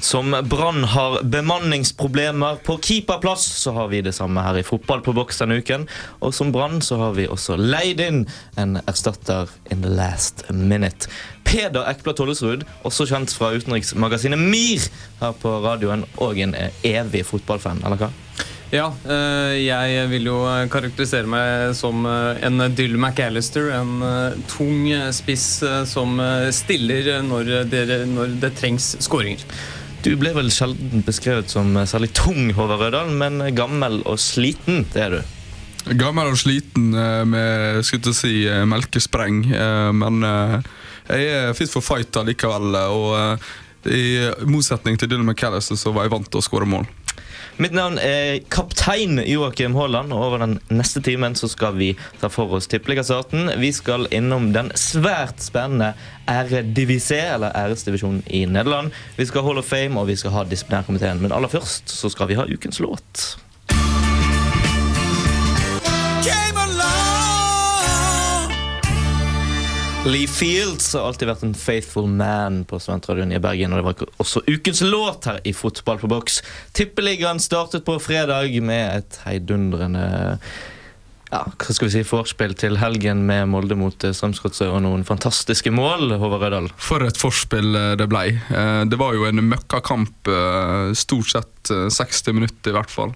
Som Brann har bemanningsproblemer på keeperplass, så har vi det samme her i Fotball på boks denne uken. Og som Brann så har vi også leid inn en erstatter in the last minute. Peder Ekblad Tollesrud, også kjent fra utenriksmagasinet MIR her på radioen, og en evig fotballfan, eller hva? Ja, eh, jeg vil jo karakterisere meg som eh, en Dyll McAllister. En eh, tung spiss som stiller når det, når det trengs skåringer. Du ble vel sjelden beskrevet som særlig tung, Håvard Rødal, men gammel og sliten, det er du. Gammel og sliten med skulle si, melkespreng, men jeg er fit for fight likevel. Og i motsetning til Dylan McAllister så var jeg vant til å skåre mål. Mitt navn er kaptein Joakim Haaland, og over den neste timen så skal vi ta for oss tippeligastarten. Vi skal innom den svært spennende Æredivisé, eller æresdivisjonen i Nederland. Vi skal Hall of Fame, og vi skal ha disiplinærkomiteen. Men aller først så skal vi ha ukens låt. Lee Fields har alltid vært en faithful man på Studentradioen i Bergen. Og det var også ukens låt her i Fotball på boks. Tippeligaen startet på fredag med et heidundrende ja, hva skal vi si, vorspiel til helgen med Molde mot eh, Strømsgodset og noen fantastiske mål. Håvard Rødahl. For et forspill eh, det ble. Eh, det var jo en møkkakamp stort sett 60 minutter i hvert fall.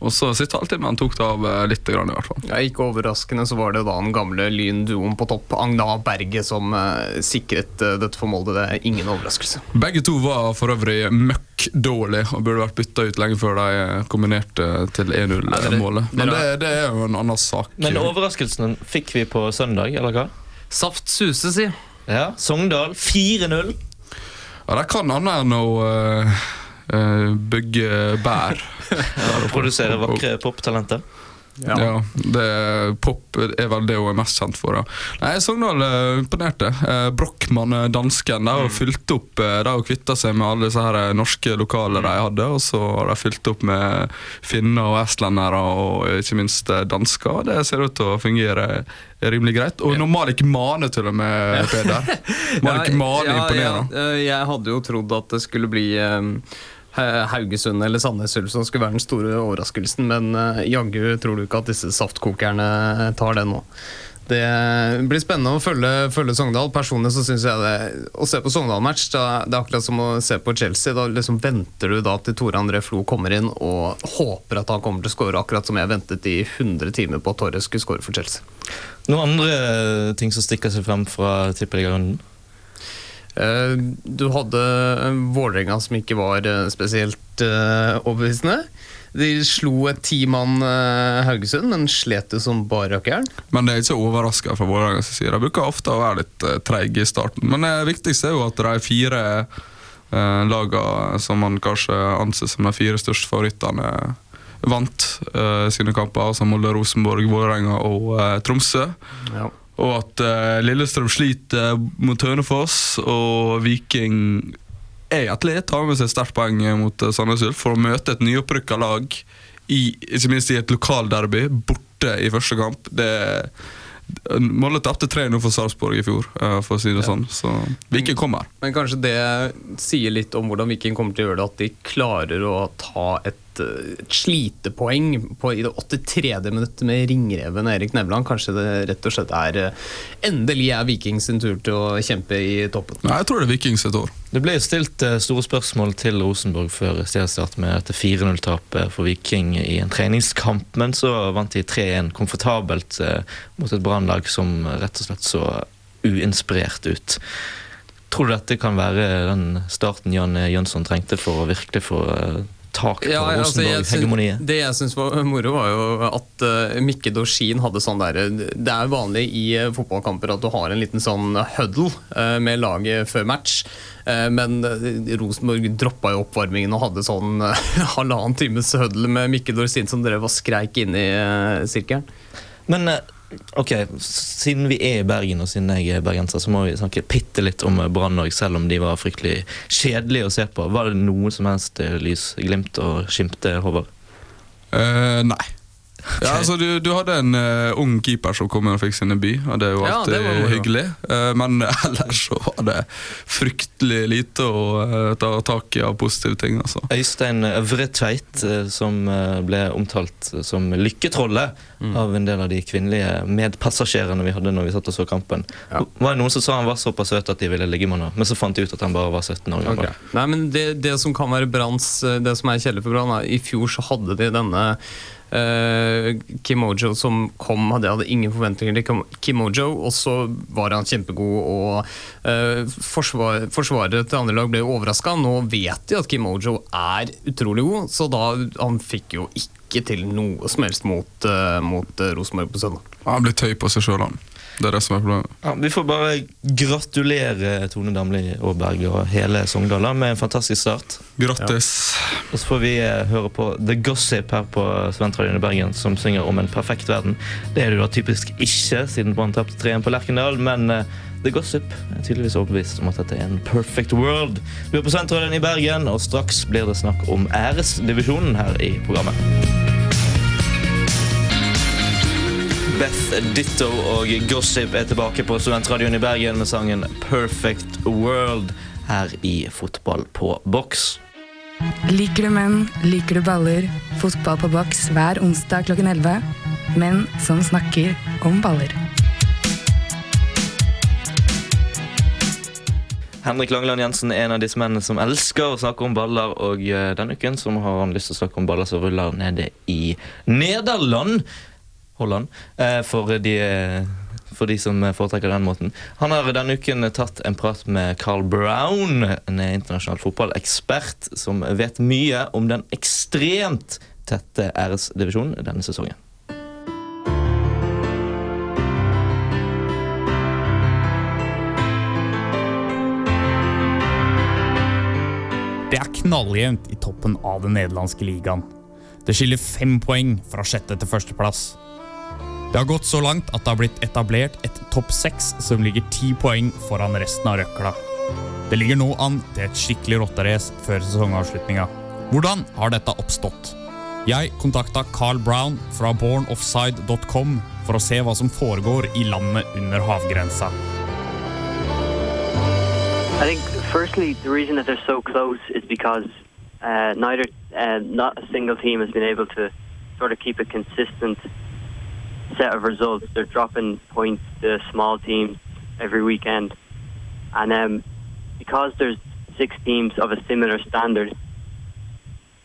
Og så sitter alltid, men han tok det av eh, litt. I hvert fall. Ja, ikke overraskende så var det da den gamle Lyn-duoen på topp, Agna Berget, som eh, sikret eh, dette for Molde. Det er ingen overraskelse. Begge to var for øvrig møkk dårlig og burde vært bytta ut lenge før de kombinerte til 1-0-målet. Men det, det, er jo en annen sak. Men overraskelsen fikk vi på søndag, eller hva? Saft suse, si. Ja, Sogndal 4-0. Ja, det kan annet enn å uh, bygge bær. ja, Produsere vakre poptalenter. Ja. ja det, pop er vel det hun er mest kjent for. Da. Nei, Sogndal imponerte. Uh, Brochmann, dansken, de har mm. fylt opp der De har kvitta seg med alle disse her norske lokaler de hadde, og så har de fylt opp med finner og estlendere og ikke minst dansker. Det ser ut til å fungere rimelig greit. Og når Malik Mane til og med, Peder. Malik Mane ja. Ja, jeg hadde jo trodd at det skulle bli um Haugesund eller Sandnes Ulf som skulle være den store overraskelsen, men uh, jaggu tror du ikke at disse saftkokerne tar det nå. Det blir spennende å følge, følge Sogndal. Personlig så synes jeg det Å se på Sogndal-match det er akkurat som å se på Chelsea. Da liksom venter du da til Tore André Flo kommer inn og håper at han kommer til å skåre, akkurat som jeg ventet i 100 timer på at Torres skulle skåre for Chelsea. Noen andre ting som stikker seg frem fra tippeligarunden? Eh, du hadde Vålerenga som ikke var eh, spesielt eh, overbevisende. De slo et timann Haugesund, men slet det som bare rakkeren. Men det er ikke overraska fra Vålerengas side. De bruker ofte å være litt treige i starten. Men det viktigste er jo at de fire lagene som man kanskje anser som de fire største favorittene, vant sine kamper. Altså Molde, Rosenborg, Vålerenga og Tromsø. Ja. Og at uh, Lillestrøm sliter mot Hønefoss, og Viking er atlet, har med seg et sterkt poeng mot uh, Sandnes Ulf for å møte et nyopprykka lag, i, ikke minst i et lokalderby, borte i første kamp. Det Molde tapte 3-0 for Sarpsborg i fjor, for å si det ja. sånn. Så Viking kommer. Men kanskje det sier litt om hvordan Viking kommer til å gjøre det, at de klarer å ta et et slitepoeng på, i det 83. minuttet med ringreven Erik Nevland. Kanskje det rett og slett er eh, endelig er Vikings sin tur til å kjempe i toppen? Nei, jeg tror det er Vikings sitt år. Det ble stilt eh, store spørsmål til Rosenborg før seriestart med dette 4-0-tapet for Viking i en treningskamp, men så vant de 3-1 komfortabelt eh, mot et brannlag som rett og slett så uinspirert ut. Tror du dette kan være den starten Jan Jønsson trengte for å virkelig få tak på ja, altså, Rosenborg-hegemoniet? det jeg syns var moro, var jo at uh, Mikke Dorsin hadde sånn derre Det er vanlig i uh, fotballkamper at du har en liten sånn huddle uh, med laget før match. Men Rosenborg droppa jo oppvarmingen og hadde sånn halvannen times huddle med Mikke Dorsin som drev og skreik inn i sirkelen. Men Ok, Siden vi er i Bergen, og siden jeg er bergenser, så må vi snakke bitte litt om Brann òg, selv om de var fryktelig kjedelige å se på. Var det noe som helst lysglimt og skimte, Håvard? Uh, nei. Ja, altså du, du hadde en uh, ung keeper som kom og fikk sin debut, og det er jo Ja, alltid det var hyggelig. Uh, men ellers så var det fryktelig lite å uh, ta tak i av positive ting. altså. Øystein Øvre Tveit, eh, som ble omtalt som lykketrollet Mm. av en del av de kvinnelige medpassasjerene vi hadde når vi satt og så kampen. Ja. Var det noen som sa han var såpass søt at de ville ligge med ham, men så fant de ut at han bare var 17 år gammel. Okay. Nei, men det, det som kan være Branns Det som er kjedelig for Brann, er i fjor så hadde de denne eh, Kimojo som kom hadde, hadde ingen forventninger til Kimojo, og så var han kjempegod, og uh, forsvar, Forsvaret til andre lag ble overraska. Nå vet de at Kimojo er utrolig god, så da han fikk jo ikke til noe som helst mot, uh, mot Rosenborg på søndag. Han ble tøy på seg sjøl, han. Det er det som er problemet. Ja, vi får bare gratulere Tone Damli Aaberg og hele Sogndal med en fantastisk start. Grattis. Og så får vi eh, høre på The Gossip her på Studentradioen i Bergen, som synger om en perfekt verden. Det er det da typisk ikke, siden Brann tapte 3-1 på Lerkendal, men eh, The Gossip er tydeligvis overbevist om at dette er en perfect world. Du er på Studentradioen i Bergen, og straks blir det snakk om æresdivisjonen her i programmet. Beth Ditto og Gossip er tilbake på Studentradioen i Bergen med sangen Perfect World her i Fotball på boks. Liker du menn, liker du baller, fotball på boks hver onsdag klokken 11. Menn som snakker om baller. Henrik Langeland Jensen er en av disse mennene som elsker å snakke om baller, og eh, denne uken så har han lyst til å snakke om baller som ruller nede i Nederland. Holland. eh, For de, for de som foretrekker den måten. Han har denne uken tatt en prat med Carl Brown, en internasjonal fotballekspert som vet mye om den ekstremt tette æresdivisjonen denne sesongen. Det er knalljevnt i toppen av den nederlandske ligaen. Det skiller fem poeng fra sjette til førsteplass. Det har gått så langt at det har blitt etablert et topp seks som ligger ti poeng foran resten av røkla. Det ligger nå an til et skikkelig rotterace før sesongavslutninga. Hvordan har dette oppstått? Jeg kontakta Carl Brown fra bornoffside.com for å se hva som foregår i landet under havgrensa. I think firstly the reason that they're so close is because uh, neither uh, not a single team has been able to sort of keep a consistent set of results. They're dropping points to small teams every weekend, and um, because there's six teams of a similar standard,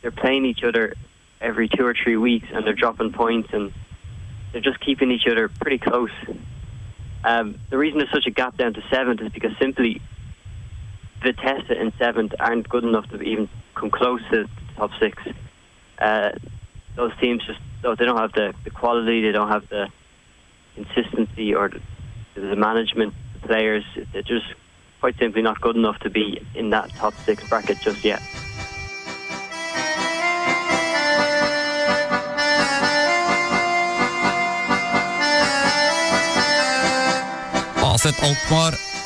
they're playing each other every two or three weeks, and they're dropping points, and they're just keeping each other pretty close. Um, the reason there's such a gap down to seventh is because simply Vitesse in seventh aren't good enough to even come close to the top six. Uh, those teams just oh, they don't have the, the quality, they don't have the consistency or the, the management, the players. They're just quite simply not good enough to be in that top six bracket just yet.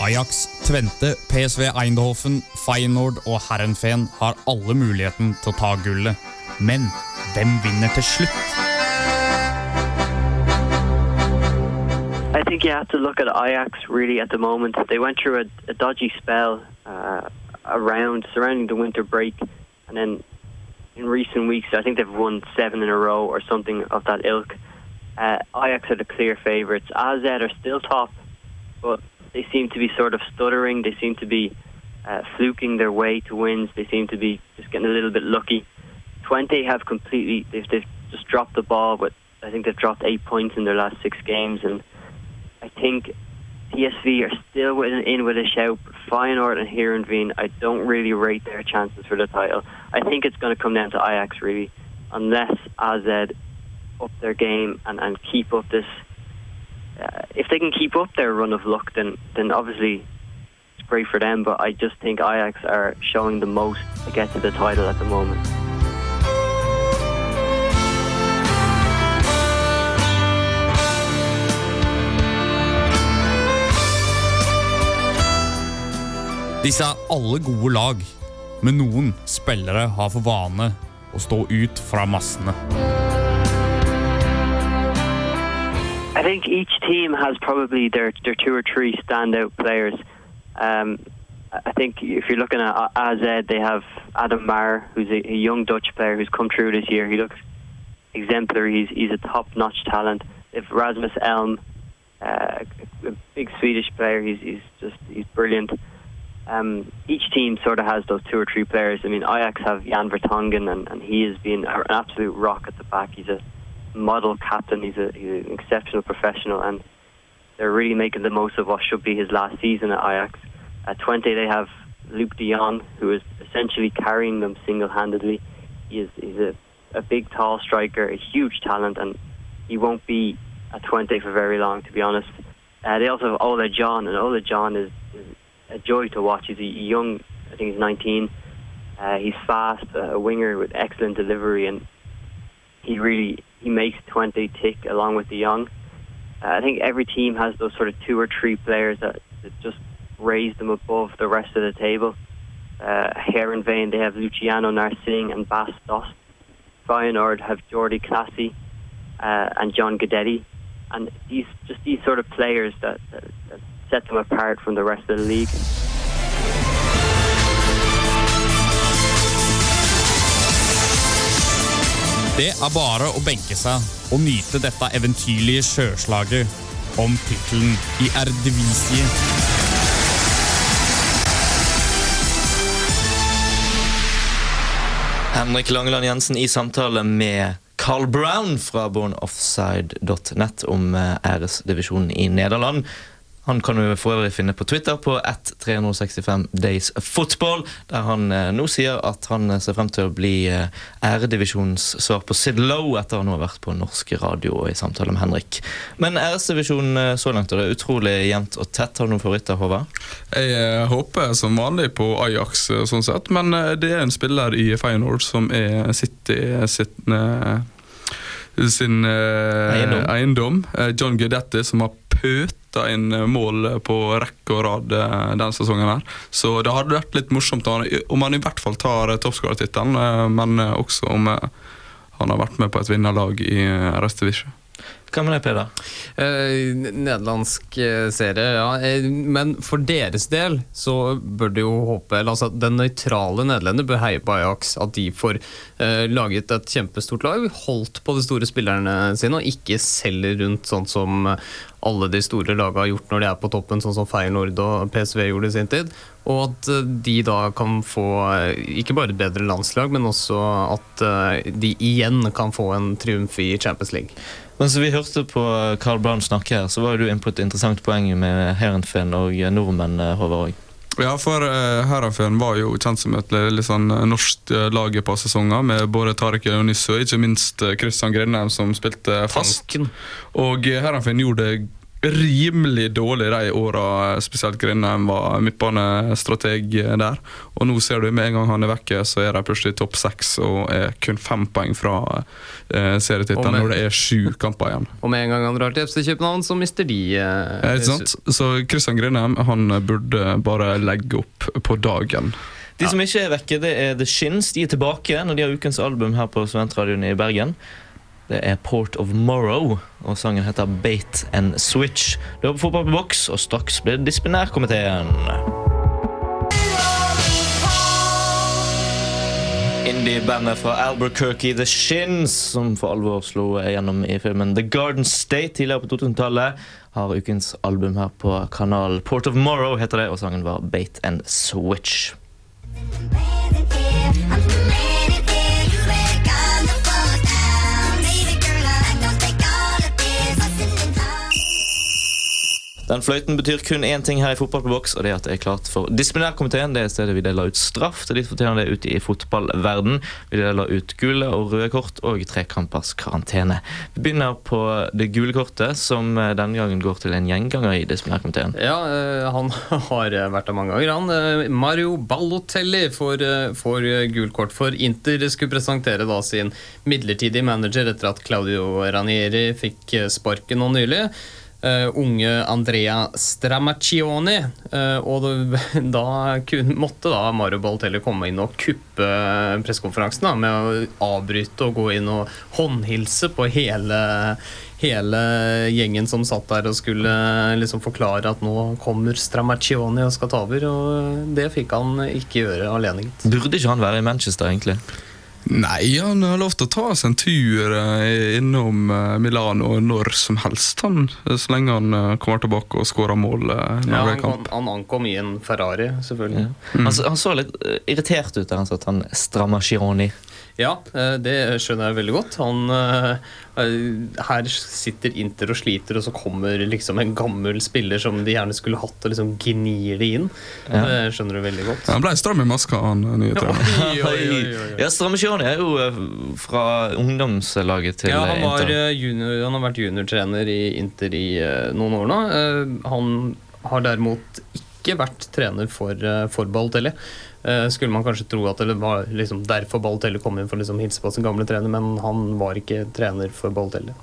Ajax, Tvente, PSV Eindhoven, Feyenoord og Herrenfeen har alle muligheten til å ta gullet. Men hvem vinner til slutt? I think you have to look at Ajax really at the moment. They went through a, a dodgy spell uh, around surrounding the winter break, and then in recent weeks, I think they've won seven in a row or something of that ilk. Uh, Ajax are the clear favourites. AZ are still top, but they seem to be sort of stuttering. They seem to be uh, fluking their way to wins. They seem to be just getting a little bit lucky. Twente have completely they've, they've just dropped the ball, but I think they've dropped eight points in their last six games, and think PSV are still with, in with a shout. But Feyenoord and Heerenveen, I don't really rate their chances for the title. I think it's going to come down to Ajax really, unless AZ up their game and, and keep up this. Uh, if they can keep up their run of luck, then then obviously it's great for them. But I just think Ajax are showing the most to get to the title at the moment. Disse er alle gode lag, men noen spillere har for vane å stå ut fra massene. I think each team has probably their, their two or three standout players. Um, I think if you're looking at AZ, they have Adam Marr, who's a, a young Dutch player who's come through this year. He looks exemplary. He's, he's a top-notch talent. If Rasmus Elm, uh, a big Swedish player. He's, he's just he's brilliant. Um, each team sort of has those two or three players. I mean, Ajax have Jan Vertonghen, and, and he has been an absolute rock at the back. He's a model captain. He's, a, he's an exceptional professional, and they're really making the most of what should be his last season at Ajax. At 20, they have Luke de Jong, who is essentially carrying them single-handedly. He is he's a, a big, tall striker, a huge talent, and he won't be at 20 for very long, to be honest. Uh, they also have Ola John, and Ola John is, is a joy to watch. He's young, I think he's 19. Uh, he's fast, a winger with excellent delivery, and he really he makes 20 tick along with the young. Uh, I think every team has those sort of two or three players that, that just raise them above the rest of the table. Uh, Herenveen, they have Luciano Narsing and Bas. Feyenoord have Jordi Classy uh, and John Guidetti. And these just these sort of players that, that, that set them apart from the rest of the league. Det er bare å benke seg og nyte dette eventyrlige sjøslaget om tittelen i Erdivisie. Henrik Langeland Jensen i samtale med Carl Brown fra bornoffside.net om eh, æresdivisjonen i Nederland. Han kan du for øvrig finne på Twitter på at 365 Days Football, der han eh, nå sier at han eh, ser frem til å bli eh, æredivisjonens svar på Sid Lowe etter han har vært på norsk radio og i samtale med Henrik. Men æresdivisjonen så langt er det utrolig jevnt og tett. Har du noen favoritter, Håvard? Jeg håper som vanlig på Ajax, sånn sett, men det er en spiller i Feyenoord som er City sin, eh, sin eh, Eiendom. eiendom. John Guidetti, som har pøta inn eh, mål på rekke og rad den denne sesongen. her. Så det hadde vært litt morsomt om han, i hvert fall tar eh, toppskårertittelen, eh, men eh, også om eh, han har vært med på et vinnerlag i eh, RS Division. Hva med deg, Peder? Eh, nederlandsk eh, serie, ja. Eh, men for deres del så bør de jo håpe altså Den nøytrale nederlender bør heie på Ajax. At de får eh, laget et kjempestort lag, holdt på de store spillerne sine, og ikke selger rundt sånn som alle de store lagene har gjort når de er på toppen, sånn som Feyenoord og PSV gjorde i sin tid. Og at eh, de da kan få ikke bare et bedre landslag, men også at de igjen kan få en triumf i Champions League. Mens vi hørte på Carl Brown snakke her, så var jo du inne på et interessant poeng med Heerenveen og nordmenn, eh, Håvard. også. Ja, for uh, Herrenfeen var jo kjent som et litt sånn eh, norsk uh, lag et par sesonger, med både Tariq Elionissi og ikke minst Kristian Christian Grindheim som spilte fast. Tanken. Og Heerenveen gjorde det rimelig dårlig de åra, spesielt Grindheim var midtbanestrateg der. Og nå ser du med en gang han er vekke, så er de plutselig topp seks og er kun fem poeng fra eh, serietittelen når det er sju kamper igjen. Og med en gang han drar til FC København, så mister de eh, ikke sant? Så Christian Grindheim han burde bare legge opp på dagen. De som ikke er vekke, det er The Shins. De er tilbake når de har ukens album her på Studentradioen i Bergen. Det er Port of Morrow, og sangen heter Bait and Switch. Du hører på Fotball på boks, og straks blir det disiplinærkomiteen. Indie-bandet fra Albuquerque, The Shins, som for alvor slo gjennom i filmen The Garden State tidligere på 2000-tallet, har ukens album her på kanalen. Port of Morrow heter det, og sangen var Bait and Switch. Den fløyten betyr kun én ting her i Fotball på boks, og det er at det er klart for disiplinærkomiteen. Det er stedet vi deler ut straff til de som ute i fotballverden. Vi deler ut gule og røde kort og trekampers karantene. Vi begynner på det gule kortet, som eh, denne gangen går til en gjenganger i disiplinærkomiteen. Ja, eh, han har eh, vært der mange ganger. Han, Mario Ballotelli får, får gult kort for Inter skulle presentere da sin midlertidige manager etter at Claudio Ranieri fikk sparken nå nylig. Eh, unge Andrea Stramaccioni. Uh, og det, da kun, måtte da Mario Balotelli komme inn og kuppe pressekonferansen med å avbryte og gå inn og håndhilse på hele hele gjengen som satt der og skulle liksom forklare at nå kommer Stramaccioni og skal ta over. Og det fikk han ikke gjøre alene. Burde ikke han være i Manchester, egentlig? Nei, han har lov til å ta seg en tur eh, innom eh, Milano når som helst, han. Så lenge han eh, kommer tilbake og skårer mål Ja, han, kom, han ankom i en Ferrari, selvfølgelig. Han, s- han så litt irritert ut der han satt, han stramma Gironi. Ja, eh, det skjønner jeg veldig godt. Han, eh, eh, her sitter Inter og sliter, og så kommer liksom en gammel spiller som de gjerne skulle hatt, og liksom gnir det inn. Ja. Det skjønner du veldig godt. Han ble stram i maska, han nye treneren. Ja, Stramme Gironi er jo fra ungdomslaget til Ja, han, var Inter. junior, han har vært juniortrener i Inter i noen år nå. Han har derimot ikke vært trener for, for Balotelli. Eh, skulle man kanskje tro at det var liksom derfor Balotelli kom inn for å liksom hilse på sin gamle trener, men han var ikke trener for Balotelli.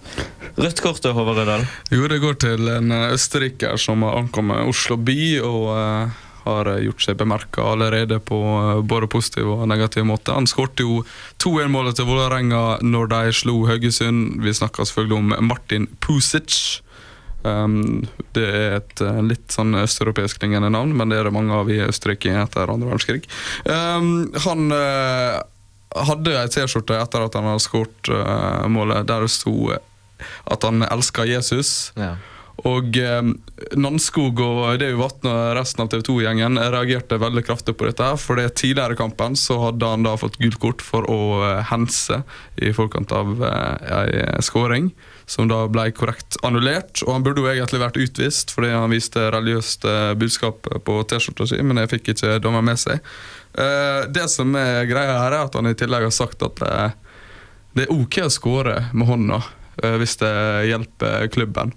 Rødt kort til Håvard Rødahl. Jo, det går til en eh, østerriker som har ankommet Oslo by og uh, har gjort seg bemerka allerede på uh, både positiv og negativ måte. Han skårte jo 2-1-målet til Vålerenga når de slo Haugesund. Vi snakker selvfølgelig om Martin Pusic. Um, det er et eh, litt sånn østeuropeisk klingende navn, men det er det mange av i Østerrike etter andre verdenskrig. Um, han eh, hadde ei T-skjorte etter at han hadde skåret eh, målet, der det sto at han elska Jesus. Ja. Og eh, Nanskog og Davy Vatn og resten av TV 2-gjengen reagerte veldig kraftig på dette. For det tidligere i kampen så hadde han da fått gult kort for å hense i forkant av eh, ei skåring. Som da ble korrekt annullert. Og han burde jo egentlig vært utvist fordi han viste religiøst eh, budskap på T-skjorta si, men det fikk ikke dommer med seg. Eh, det som er greia her, er at han i tillegg har sagt at eh, det er ok å skåre med hånda hvis det hjelper klubben.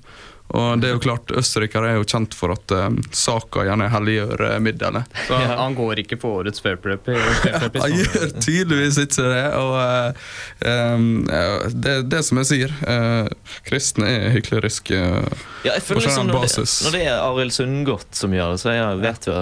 Og det er jo klart, Østerrikere er jo kjent for at um, saka gjerne helliggjør eh, middelet. Så han går ikke på årets fair play. fair Han gjør tydeligvis ikke det. Og uh, um, ja, det, det som jeg sier, uh, kristne er hykleriske. uh, Ja, jeg føler På liksom sånn når det, basis. når det er Arild Sundgodt som gjør det, så jeg vet jo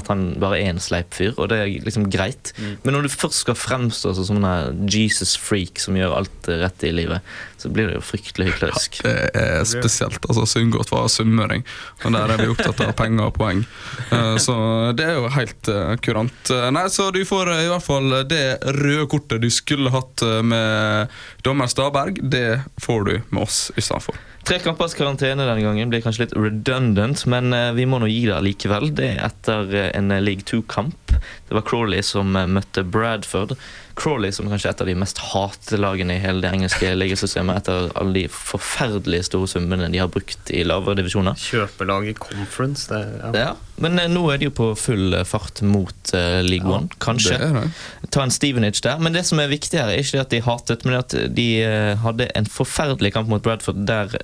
at han bare er en sleip fyr, og det er liksom greit. Men når du først skal fremstå som en Jesus freak som gjør alt rett i livet, så blir det jo fryktelig hyklerisk. Det er spesielt. altså Sundgodt var sunnmøring, og der er vi opptatt av penger og poeng. Eh, Så det er jo helt eh, kurant. Eh, Nei, så du får i hvert fall det røde kortet du skulle hatt med dommer Staberg. Det får du med oss i stedet for. Tre kampers karantene denne gangen blir kanskje litt redundant, men eh, vi må nå gi det likevel. Det er etter eh, en League 2-kamp. Det var Crawley som eh, møtte Bradford. Crawley som kanskje er et av de mest hatede lagene i hele det engelske ligasystemet etter alle de forferdelige store summene de har brukt i lavere divisjoner. Kjøpelag i conference. Det, ja. Ja, Men eh, nå er de jo på full eh, fart mot uh, League One, kanskje. Det det. ta en Stevenage der. Men det som er viktig her, er ikke det at de hatet, men at de uh, hadde en forferdelig kamp mot Bradford der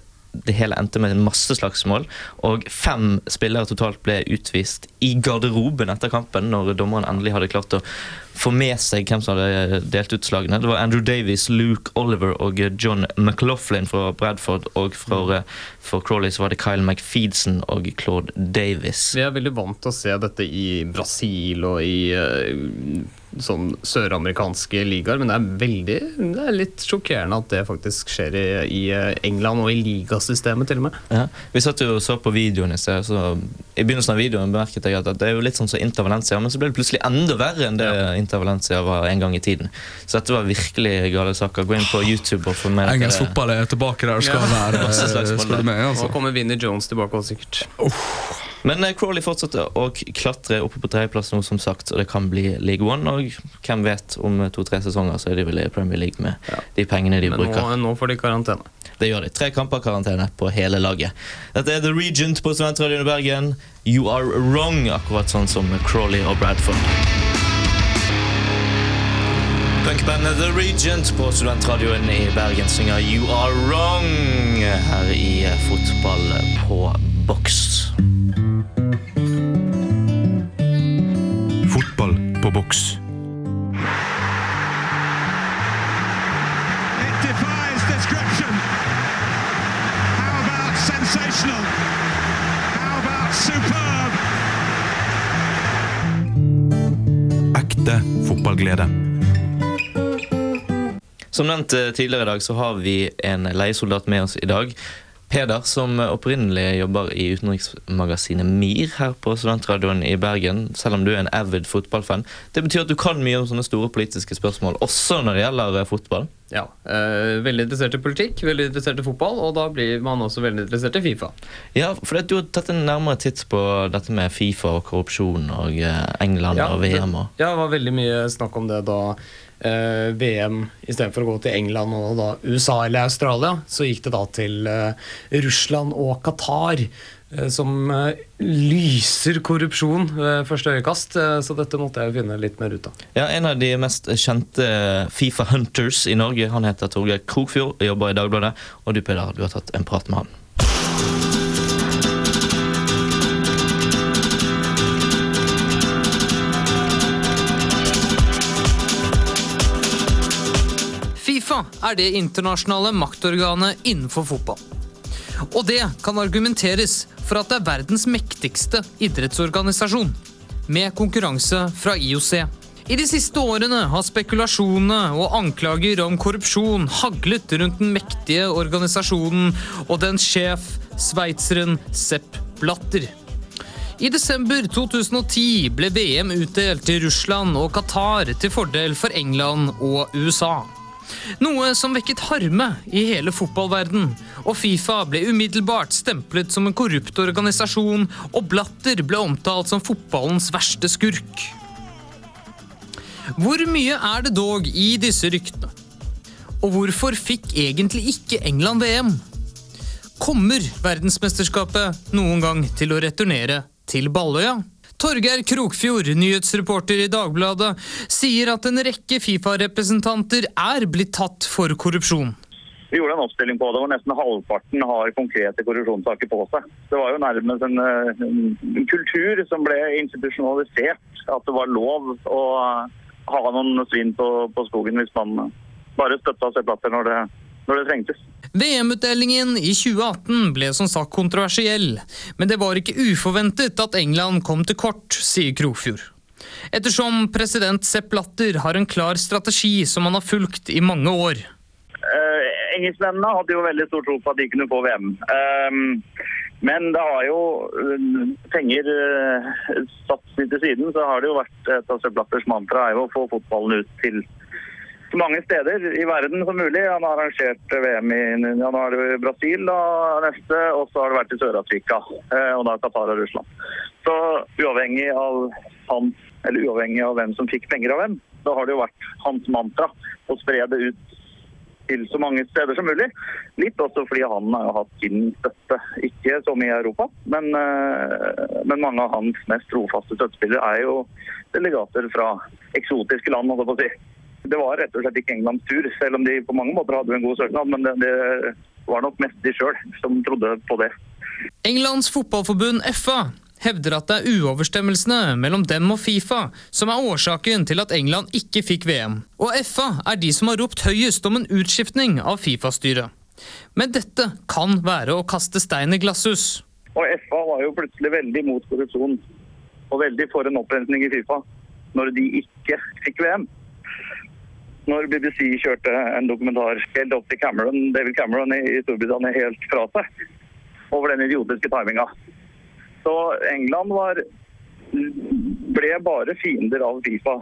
det hele endte med masse slagsmål, og fem spillere totalt ble utvist i garderoben etter kampen, når dommeren endelig hadde klart å få med seg hvem som hadde delt ut slagene. Det var Andrew Davies, Luke Oliver og John McLaughlin fra Bradford, og for, eh, for Crawley så var det Kyle McFeedson og Claude Davis. Vi er veldig vant til å se dette i Brasil og i eh, sånn søramerikanske ligaer, men det er veldig Det er litt sjokkerende at det faktisk skjer i, i eh, England og i ligasystemet, til og med. Ja. Vi satt jo og så på videoen i sted, så i begynnelsen av videoen bemerket jeg at det er jo litt sånn som Inter Valencia, men så ble det plutselig enda verre enn det Inter Valencia var en gang i tiden. Så dette var virkelig gale saker. Gå inn på YouTube og få med dere Engelsk fotball er tilbake der skal Ja. være, Masse eh, du der. meg. Nå Altså. kommer Vinnie Jones tilbake også, sikkert. Men eh, Crawley fortsetter å klatre oppe på tredjeplass nå, som sagt, og det kan bli League One. Og hvem vet, om to-tre sesonger så er de vel i Premier League med de pengene de Men nå, nå får de karantene. Det gjør de. Tre kamper karantene på hele laget. Dette er The Regent på Studentradioen i Bergen. You are wrong, akkurat sånn som Crawley og Bradford. Punkbandet The Regent på Studentradioen i Bergen synger You Are Wrong her i Fotball på boks. fotball på boks. Ekte fotballglede. Som nevnt eh, tidligere i dag, så har vi en leiesoldat med oss i dag. Peder, som opprinnelig jobber i utenriksmagasinet MIR her på Studentradioen i Bergen, selv om du er en avid fotballfan. Det betyr at du kan mye om sånne store politiske spørsmål, også når det gjelder eh, fotball? Ja. Øh, veldig interessert i politikk, veldig interessert i fotball, og da blir man også veldig interessert i Fifa. Ja, for du har tatt en nærmere titt på dette med Fifa og korrupsjon og eh, England Ja, og VM. og... Ja, det var veldig mye snakk om det da eh, VM istedenfor å gå til England og da USA eller Australia, så gikk det da til eh, Russland og Qatar. eh, Som eh, lyser korrupsjon ved første øyekast, eh, så dette måtte jeg finne litt mer ut av. Ja, En av de mest kjente Fifa Hunters i Norge han heter Torgeir Krokfjord jobber i Dagbladet. Og du Peder, du har tatt en prat med han. Fifa er det internasjonale maktorganet innenfor fotball. Og det kan argumenteres for at det er verdens mektigste idrettsorganisasjon, med konkurranse fra IOC. I de siste årene har spekulasjonene og anklager om korrupsjon haglet rundt den mektige organisasjonen og dens sjef, sveitseren Sepp Blatter. I desember 2010 ble VM utdelt til Russland og Qatar til fordel for England og USA. Noe som vekket harme i hele fotballverden, og Fifa ble umiddelbart stemplet som en korrupt organisasjon, og Blatter ble omtalt som fotballens verste skurk. Hvor mye er det dog i disse ryktene? Og hvorfor fikk egentlig ikke England VM? Kommer verdensmesterskapet noen gang til å returnere til Balløya? Torgeir Krokfjord, nyhetsreporter i Dagbladet, sier at en rekke Fifa-representanter er blitt tatt for korrupsjon. Vi gjorde en oppstilling på det hvor nesten halvparten har konkrete korrupsjonssaker på seg. Det var jo nærmest en, eh, en kultur som ble institusjonalisert. At det var lov å ha noen svin på, på skogen hvis man bare støtta seg platter når når det trengtes. VM-utdelingen i 2018 ble som sagt kontroversiell, men det var ikke uforventet at England kom til kort, sier Krofjord. Ettersom president Sepp Blatter har en klar strategi som han har fulgt i mange år. Eh, Engelskmennene hadde jo veldig stor tro på at de kunne få VM. Ehm, men det har jo eh, penger eh, satt litt til siden, så har det jo vært et av Sepp Blatters mantra er jo å få fotballen ut til så mange steder i verden som mulig. Han har arrangert VM i han har jo Brasil da, neste, og så har det vært i Sør-Afrika. eh, Og da Qatar og Russland. Så uavhengig av han, eller uavhengig av hvem som fikk penger av hvem, så har det jo vært hans mantra å spre det ut til så mange steder som mulig. Litt også fordi han har jo hatt sin støtte, ikke så mye i Europa, men, eh, men mange av hans mest trofaste støttespillere er jo delegater fra eksotiske land. holdt jeg på si. Det var rett og slett ikke Englands tur, selv om de på mange måter hadde en god søknad. Men det, det var nok mest de sjøl som trodde på det. Englands fotballforbund FA hevder at det er uoverstemmelsene mellom dem og Fifa som er årsaken til at England ikke fikk VM. Og FA er de som har ropt høyest om en utskiftning av Fifa-styret. Men dette kan være å kaste stein i glasshus. Og FA var jo plutselig veldig mot korrupsjon og veldig for en opprensning i Fifa når de ikke fikk VM. Når BBC kjørte en dokumentar helt opp til Cameron, David Cameron i Storbritannia helt fra seg over den idiotiske timinga. Så England var, ble bare fiender av Fifa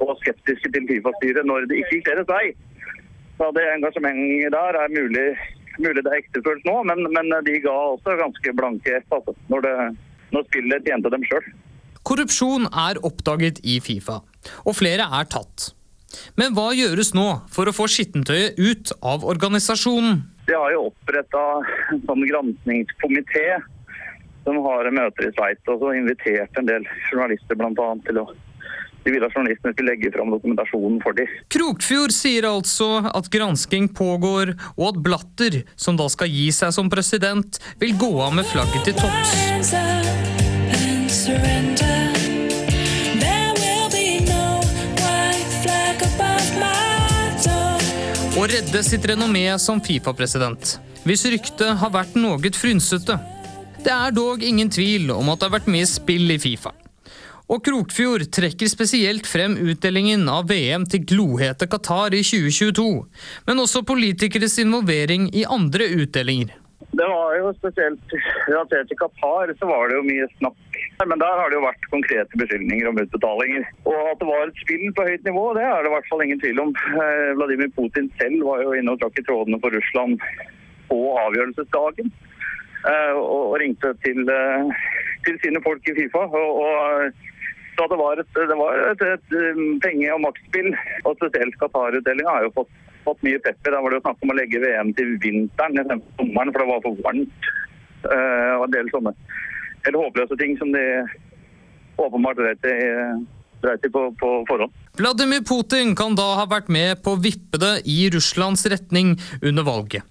og skeptiske til Fifa-styret når det ikke gikk deres vei. Så det engasjementet der er mulig, mulig det er ektefølt nå, men, men de ga også ganske blanke F altså, når, det, når spillet tjente dem sjøl. Korrupsjon er oppdaget i Fifa, og flere er tatt. Men hva gjøres nå for å få skittentøyet ut av organisasjonen? De har jo oppretta en sånn granskingskomité som har møter i Sveits, og så invitert en del journalister annet til å de ville at journalistene skulle legge fram dokumentasjonen for dem. Krokfjord sier altså at gransking pågår, og at Blatter, som da skal gi seg som president, vil gå av med flagget til topps. Redde sitt renommé som Fifa-president, hvis ryktet har vært noe frynsete. Det er dog ingen tvil om at det har vært mye spill i Fifa. Og Krokfjord trekker spesielt frem utdelingen av VM til glohete Qatar i 2022, men også politikeres involvering i andre utdelinger. Det var jo spesielt relatert til Qatar, så var det jo mye snakk. Men der har det jo vært konkrete beskyldninger om utbetalinger. Og at det var et spill på høyt nivå, det er det i hvert fall ingen tvil om. Eh, Vladimir Putin selv var jo inne og trakk i trådene for Russland på avgjørelsesdagen. eh, Og ringte til, eh, til sine folk i Fifa. Og, og så det var et, det var et, et um, penge- og maktspill. Og spesielt Qatar-utdelinga har jo fått, fått mye pepper. Da var det jo snakk om å legge VM til vinteren istedenfor sommeren, for det var for varmt. Uh, og en del sånne helt håpløse ting som de åpenbart vet dreit i på, på forhånd. Vladimir Putin kan da ha vært med på å vippe det i Russlands retning under valget.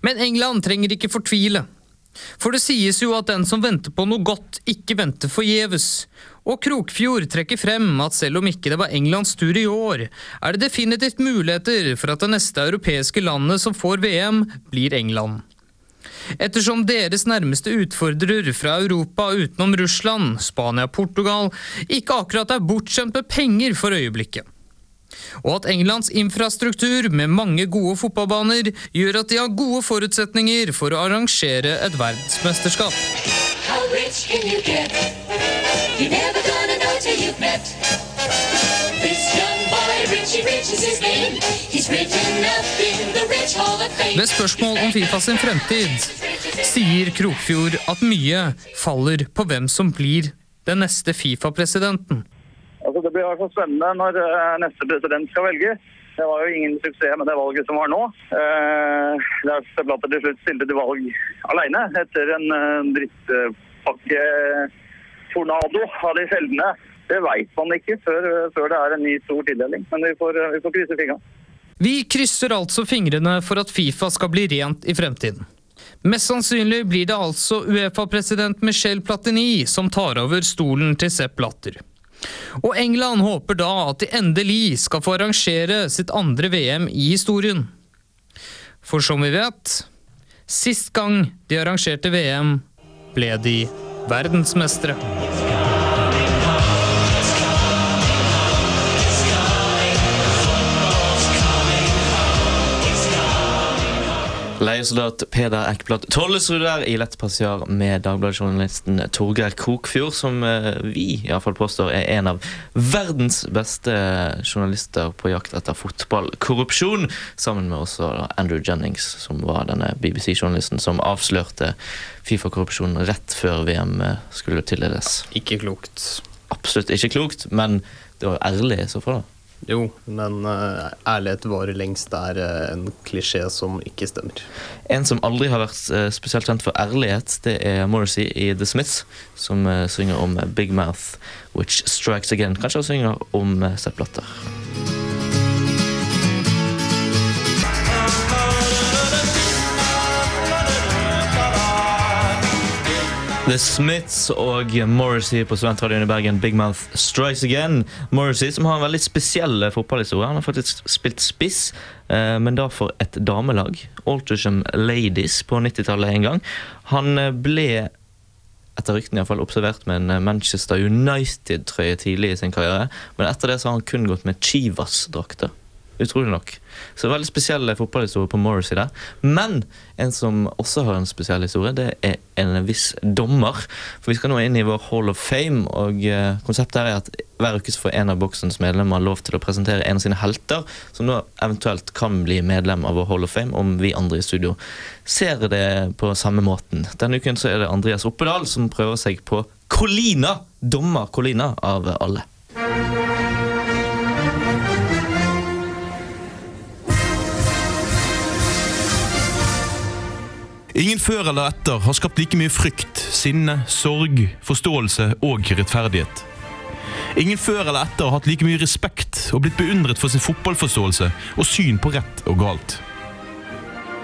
Men England trenger ikke fortvile. For det sies jo at den som venter på noe godt, ikke venter forgjeves. Og Krokfjord trekker frem at selv om ikke det var Englands tur i år, er det definitivt muligheter for at det neste europeiske landet som får VM, blir England. Ettersom deres nærmeste utfordrer fra Europa utenom Russland, Spania og Portugal, ikke akkurat er bortskjemt med penger for øyeblikket. Og at Englands infrastruktur med mange gode fotballbaner gjør at de har gode forutsetninger for å arrangere et verdensmesterskap. How rich can you get? You're never gonna know till you've met. Ved spørsmål om Fifa sin fremtid sier Krokfjord at mye faller på hvem som blir den neste Fifa-presidenten. Altså, det blir i hvert fall spennende når eh, neste president skal velge. Det var jo ingen suksess med det valget som var nå. Det er Blatter til slutt stilte til valg alene etter en uh, drittpakke-tornado av de sjeldne. Det veit man ikke før, før det er en ny stor tildeling, men vi får, vi får krysse fingrene. Vi krysser altså fingrene for at Fifa skal bli rent i fremtiden. Mest sannsynlig blir det altså Uefa-president Michel Platini som tar over stolen til Sepp Latter. Og England håper da at de endelig skal få arrangere sitt andre VM i historien. For som vi vet, sist gang de arrangerte VM, ble de verdensmestere. Leiesoldat Peder Eckblad Tollesrud der i Lett passiar med Dagbladet-journalisten Torgeir Kokfjord, som eh, vi i alle fall påstår er en av verdens beste journalister på jakt etter fotballkorrupsjon, sammen med også Andrew Jennings, som var denne BBC-journalisten som avslørte Fifa-korrupsjonen rett før VM skulle tildeles. Ikke klokt. Absolutt ikke klokt, men det var jo ærlig i så fall. da. Jo, men uh, ærlighet varer lengst er uh, en klisjé som ikke stemmer. En som aldri har vært uh, spesielt kjent for ærlighet, det er Morrissey i The Smiths, som synger om Big Mouth Which Strikes Again. Kanskje han synger om Sepp Blatter. The Smiths og Morrissey på Studentradioen i Bergen. Big Mouth Strikes Again. Morrissey som har en veldig spesiell fotballhistorie. Han har faktisk spilt spiss, eh, men da for et damelag. Altersham Ladies på 90-tallet en gang. Han eh, ble etter ryktene iallfall observert med en Manchester United-trøye tidlig i sin karriere. Men etter det så har han kun gått med Chivas-drakter. Utrolig nok. Så veldig spesiell fotballhistorie på Morrissey der. Men en som også har en spesiell historie, det er en viss dommer. For vi skal nå inn i vår Hall of Fame, og eh, konseptet her er at hver uke får en av boksens medlemmer lov til å presentere en av sine helter, som nå eventuelt kan bli medlem av vår Hall of Fame, om vi andre i studio ser det på samme måten. Denne uken så er det Andreas Oppedal som prøver seg på Colina! Dommer Colina av alle. Ingen før eller etter har skapt like mye frykt, sinne, sorg, forståelse og rettferdighet. Ingen før eller etter har hatt like mye respekt og blitt beundret for sin fotballforståelse og syn på rett og galt.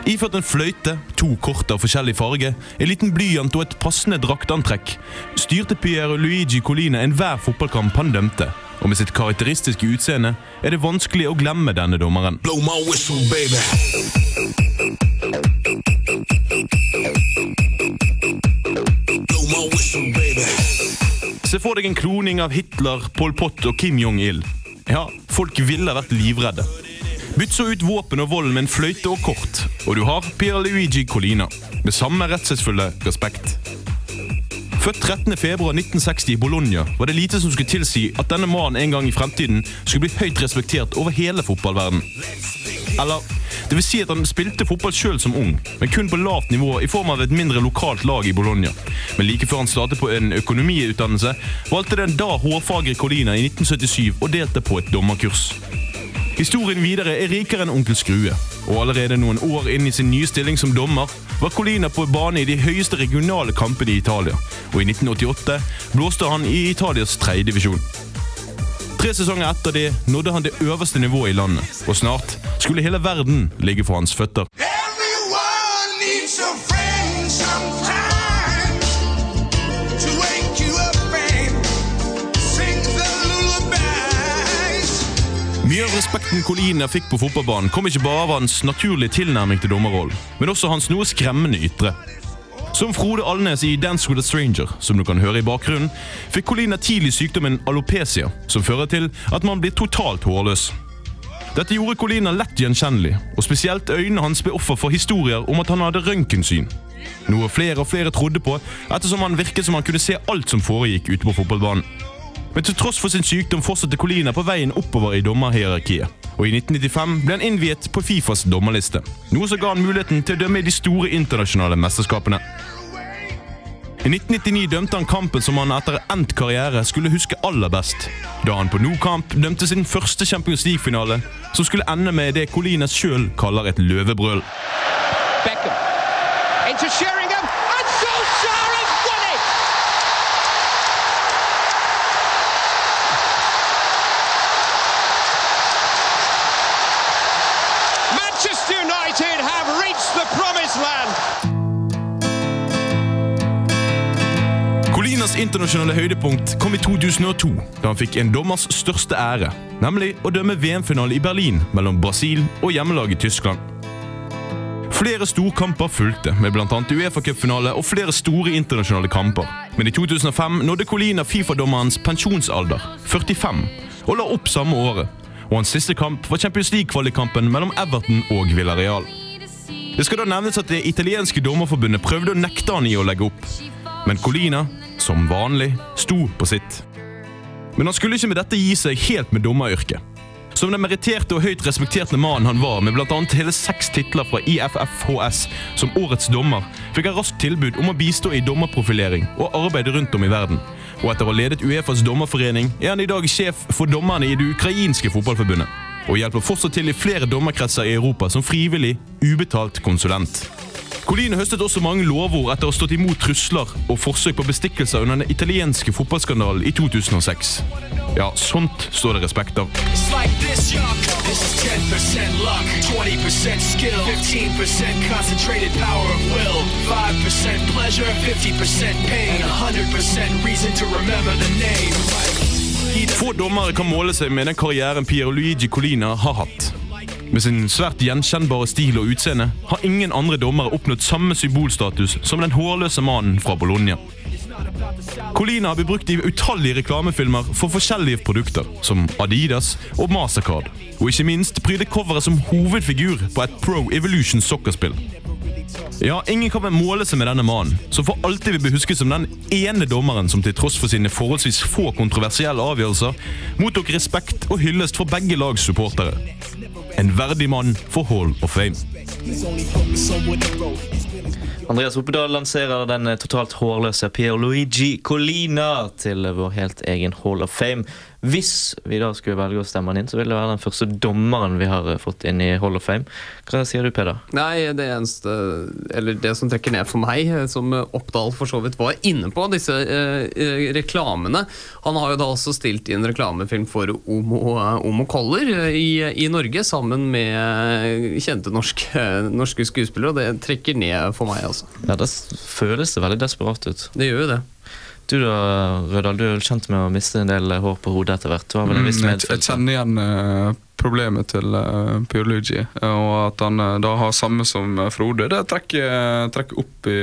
Iført en fløyte, to kort av forskjellig farge, en liten blyant og et passende draktantrekk, styrte Piero Luigi Colina enhver fotballkamp han dømte. Og med sitt karakteristiske utseende er det vanskelig å glemme denne dommeren. Blow my whistle, baby. Blow my whistle, baby. Se for deg en kloning av Hitler, Pol Pot og Kim Jong-il. Ja, folk ville vært livredde. Bytt så ut våpen og vold med en fløyte og kort, og du har Pierluigi Colina. Med samme redselsfulle respekt. Født 13.2.1960 i Bologna var det lite som skulle tilsi at denne mannen en gang i fremtiden skulle bli høyt respektert over hele fotballverden. Eller, det vil si at han spilte fotball sjøl som ung, men kun på lavt nivå i form av et mindre lokalt lag i Bologna. Men like før han startet på en økonomiutdannelse, valgte den da hårfagre Colina i 1977 å delte på et dommerkurs. Historien videre er rikere enn onkel Skrue, og allerede noen år inn i sin nye stilling som dommer var Colina på bane i de høyeste regionale kampene i Italia, og i 1988 blåste han i Italias tredjedivisjon. Tre sesonger etter det nådde han det øverste nivået i landet, og snart skulle hele verden ligge for hans føtter. Everyone Mye av respekten Colina fikk på fotballbanen kom ikke bare av hans naturlige tilnærming til dommerrollen, men også hans noe skremmende ytre. Som Frode Alnes i Dance with a Stranger, som du kan høre i bakgrunnen, fikk Colina tidlig sykdommen alopecia, som fører til at man blir totalt hårløs. Dette gjorde Colina lett gjenkjennelig, og spesielt øynene hans ble offer for historier om at han hadde røntgensyn. Noe flere og flere trodde på, ettersom han virket som han kunne se alt som foregikk ute på fotballbanen. Men til tross for sin sykdom fortsatte Colina på veien oppover i dommerhierarkiet. Og i 1995 ble han innviet på Fifas dommerliste, noe som ga han muligheten til å dømme i de store internasjonale mesterskapene. I 1999 dømte han kampen som han etter endt karriere skulle huske aller best, da han på Nokamp dømte sin første Champions League-finale, som skulle ende med det Colina sjøl kaller et løvebrøl. Beckham internasjonale høydepunkt kom i 2002, da han fikk en dommers største ære, nemlig å dømme VM-finale i Berlin mellom Brasil og hjemmelaget Tyskland. Flere storkamper fulgte, med bl.a. Uefa-cupfinale og flere store internasjonale kamper. Men i 2005 nådde Colina Fifa-dommerens pensjonsalder, 45, og la opp samme året. Og hans siste kamp var Champions League-kvalikkampen mellom Everton og Villarreal. Det skal da nevnes at det italienske dommerforbundet prøvde å nekte han i å legge opp. Men Colina, som vanlig, sto på sitt. Men han skulle ikke med dette gi seg helt med dommeryrket. Som den meritterte og høyt respekterte mannen han var, med bl.a. hele seks titler fra IFFHS som årets dommer, fikk han raskt tilbud om å bistå i dommerprofilering og arbeide rundt om i verden. Og etter å ha ledet Uefas dommerforening er han i dag sjef for dommerne i det ukrainske fotballforbundet. Og hjelper fortsatt til i flere dommerkretser i Europa som frivillig, ubetalt konsulent. Colina høstet også mange lovord etter å ha stått imot trusler og forsøk på bestikkelser under den italienske fotballskandalen i 2006. Ja, sånt står det respekt av. It's like this, y'all. This is 10% luck, 20% skill, 15% concentrated power of will, 5% pleasure, 50% pain, 100% reason to remember the name. He doesn't Få dommere kan måle seg med den karrieren Pierluigi Colina har hatt. Med sin svært gjenkjennbare stil og utseende har ingen andre dommere oppnådd samme symbolstatus som den hårløse mannen fra Bologna. Colina har blitt brukt i utallige reklamefilmer for forskjellige produkter, som Adidas og Mastercard. Og ikke minst pryder coveret som hovedfigur på et Pro Evolution sokkerspill. Ja, ingen kan vel måle seg med denne mannen, som for alltid vil bli husket som den ene dommeren som til tross for sine forholdsvis få kontroversielle avgjørelser, mottok respekt og hyllest fra begge lags supportere. En verdig mann for Hall of Fame. Andreas Oppedal lanserer den eh, totalt hårløse Pierluigi Colina til vår helt egen Hall of Fame. Hvis vi da skulle velge å stemme han inn, så vil det være den første dommeren vi har eh, fått inn i Hall of Fame. Hva sier du, Peder? Nei, det eneste Eller det som trekker ned for meg, eh, som Oppdal for så vidt var inne på, disse eh, eh, reklamene. Han har jo da også stilt i en reklamefilm for Omo, Omo Koller eh, i, i Norge, sammen med kjente norske, norske skuespillere, og det trekker ned for meg, altså. Ja, det føles det veldig desperat ut. Det gjør jo det. Du da, Rødahl, du er vel kjent med å miste en del hår på hodet etter hvert. Du har vel en Mm, jeg, jeg kjenner igjen uh, problemet til uh, Pierluigi, uh, og at han da har samme som Frode. Det trekker, trekker opp i,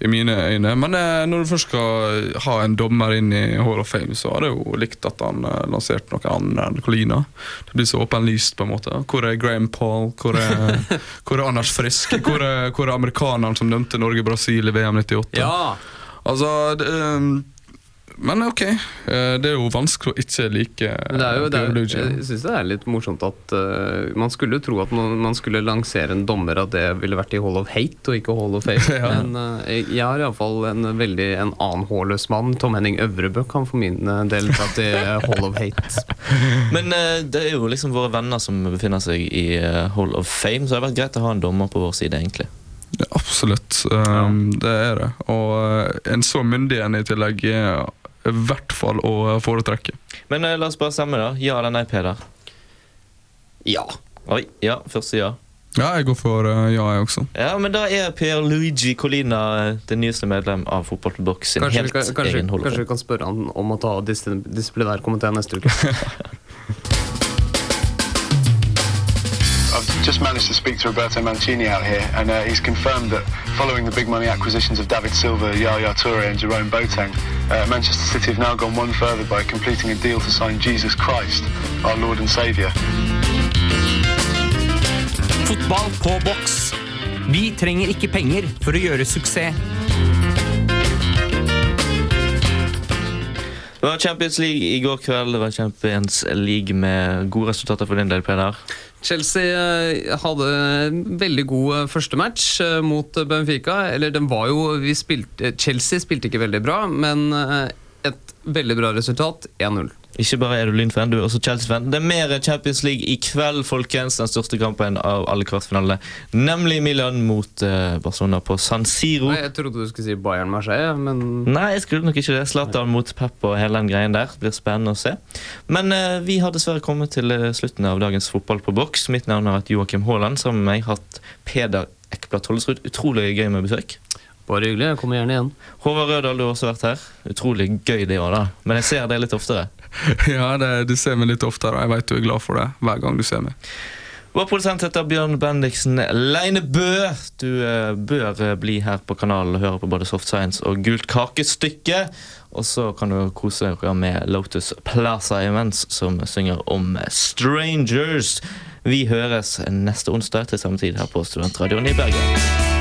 i mine øyne. Men når du først skal ha en dommer inn i Hall of Fame, så hadde jeg jo likt at han uh, lanserte noen andre enn Colina. Det blir så åpenlyst, på en måte. Hvor er Graham Paul? Hvor er, hvor er Anders Frisk? Hvor er, hvor er amerikaneren som dømte Norge-Brasil i VM 98? Ja! Altså, det, um, men ok, eh, det er jo vanskelig å ikke like det er jo, det er, jeg syns det er litt morsomt at uh, man skulle tro at man, man skulle lansere en dommer at det ville vært i Hall of Hate og ikke Hall of Fame. Ja. Men uh, jeg har iallfall en veldig en annen hårløs mann. Tom Henning Øvrebø kan for min eh, del dra til Hall of Hate. Men uh, det er jo liksom våre venner som befinner seg i eh, Hall of Fame, så det har vært greit å ha en dommer på vår side, egentlig. Ja, absolutt, um, det er det. Og eh, en så myndig en i tillegg er i hvert fall å foretrekke. Men eh, la oss bare stemme, da. Ja eller nei, Peder? Ja. Oi, ja. Første ja. Ja, jeg går for uh, ja, jeg også. Ja, men da er Per Luigi Colina det nyeste medlem av Fotball på sin Kanskje, helt kan- kanskje, egen kanskje vi kan spørre han om å ta dis disiplinærkomiteen neste uke. just managed to speak to Roberto Mancini out here, and uh, he's confirmed that following the big money acquisitions of David Silva, Yaya Toure, and Jerome Boateng, uh, Manchester City have now gone one further by completing a deal to sign Jesus Christ, our Lord and Saviour. Fotball på boks. Vi trenger ikke penger for å gjøre suksess. Det var Champions League i går kveld. Det var Champions League med gode resultater for din del, Peder. Chelsea eh, hadde en veldig god eh, første match eh, mot Benfica. Eller den var jo vi spilte, Chelsea spilte ikke veldig bra, men et veldig bra resultat 1-0. Ikke bare er du Lyn-fan, du er også Chelsea-fan. Det er mer Champions League i kveld, folkens. Den største kampen av alle kvartfinalene. Nemlig Milan mot eh, Barcelona på San Siro. Nei, Jeg trodde du skulle si Bayern Marseille, men Nei, jeg skulle nok ikke det. Zlatan mot Pep og hele den greien der. Det blir spennende å se. Men eh, vi har dessverre kommet til eh, slutten av dagens Fotball på boks. Mitt navn har vært Joakim Haaland. Sammen med meg hatt Peder Ekblad Tollesrud. Utrolig gøy med besøk. Bare hyggelig. Jeg kommer gjerne igjen. Håvard Rødahl, du har også vært her. Utrolig gøy det òg, da. Men jeg ser deg litt oftere. Ja, det, du ser meg litt oftere, og jeg vet du er glad for det hver gang du ser meg. Vår produsent heter Bjørn Bendiksen Leinebø. Du eh, bør eh, bli her på kanalen og høre på både Soft Science og Gult kakestykke. Og så kan du kose deg med Lotus Plaza Events, som synger om Strangers. Vi høres neste onsdag til samme tid her på Studentradioen i Bergen.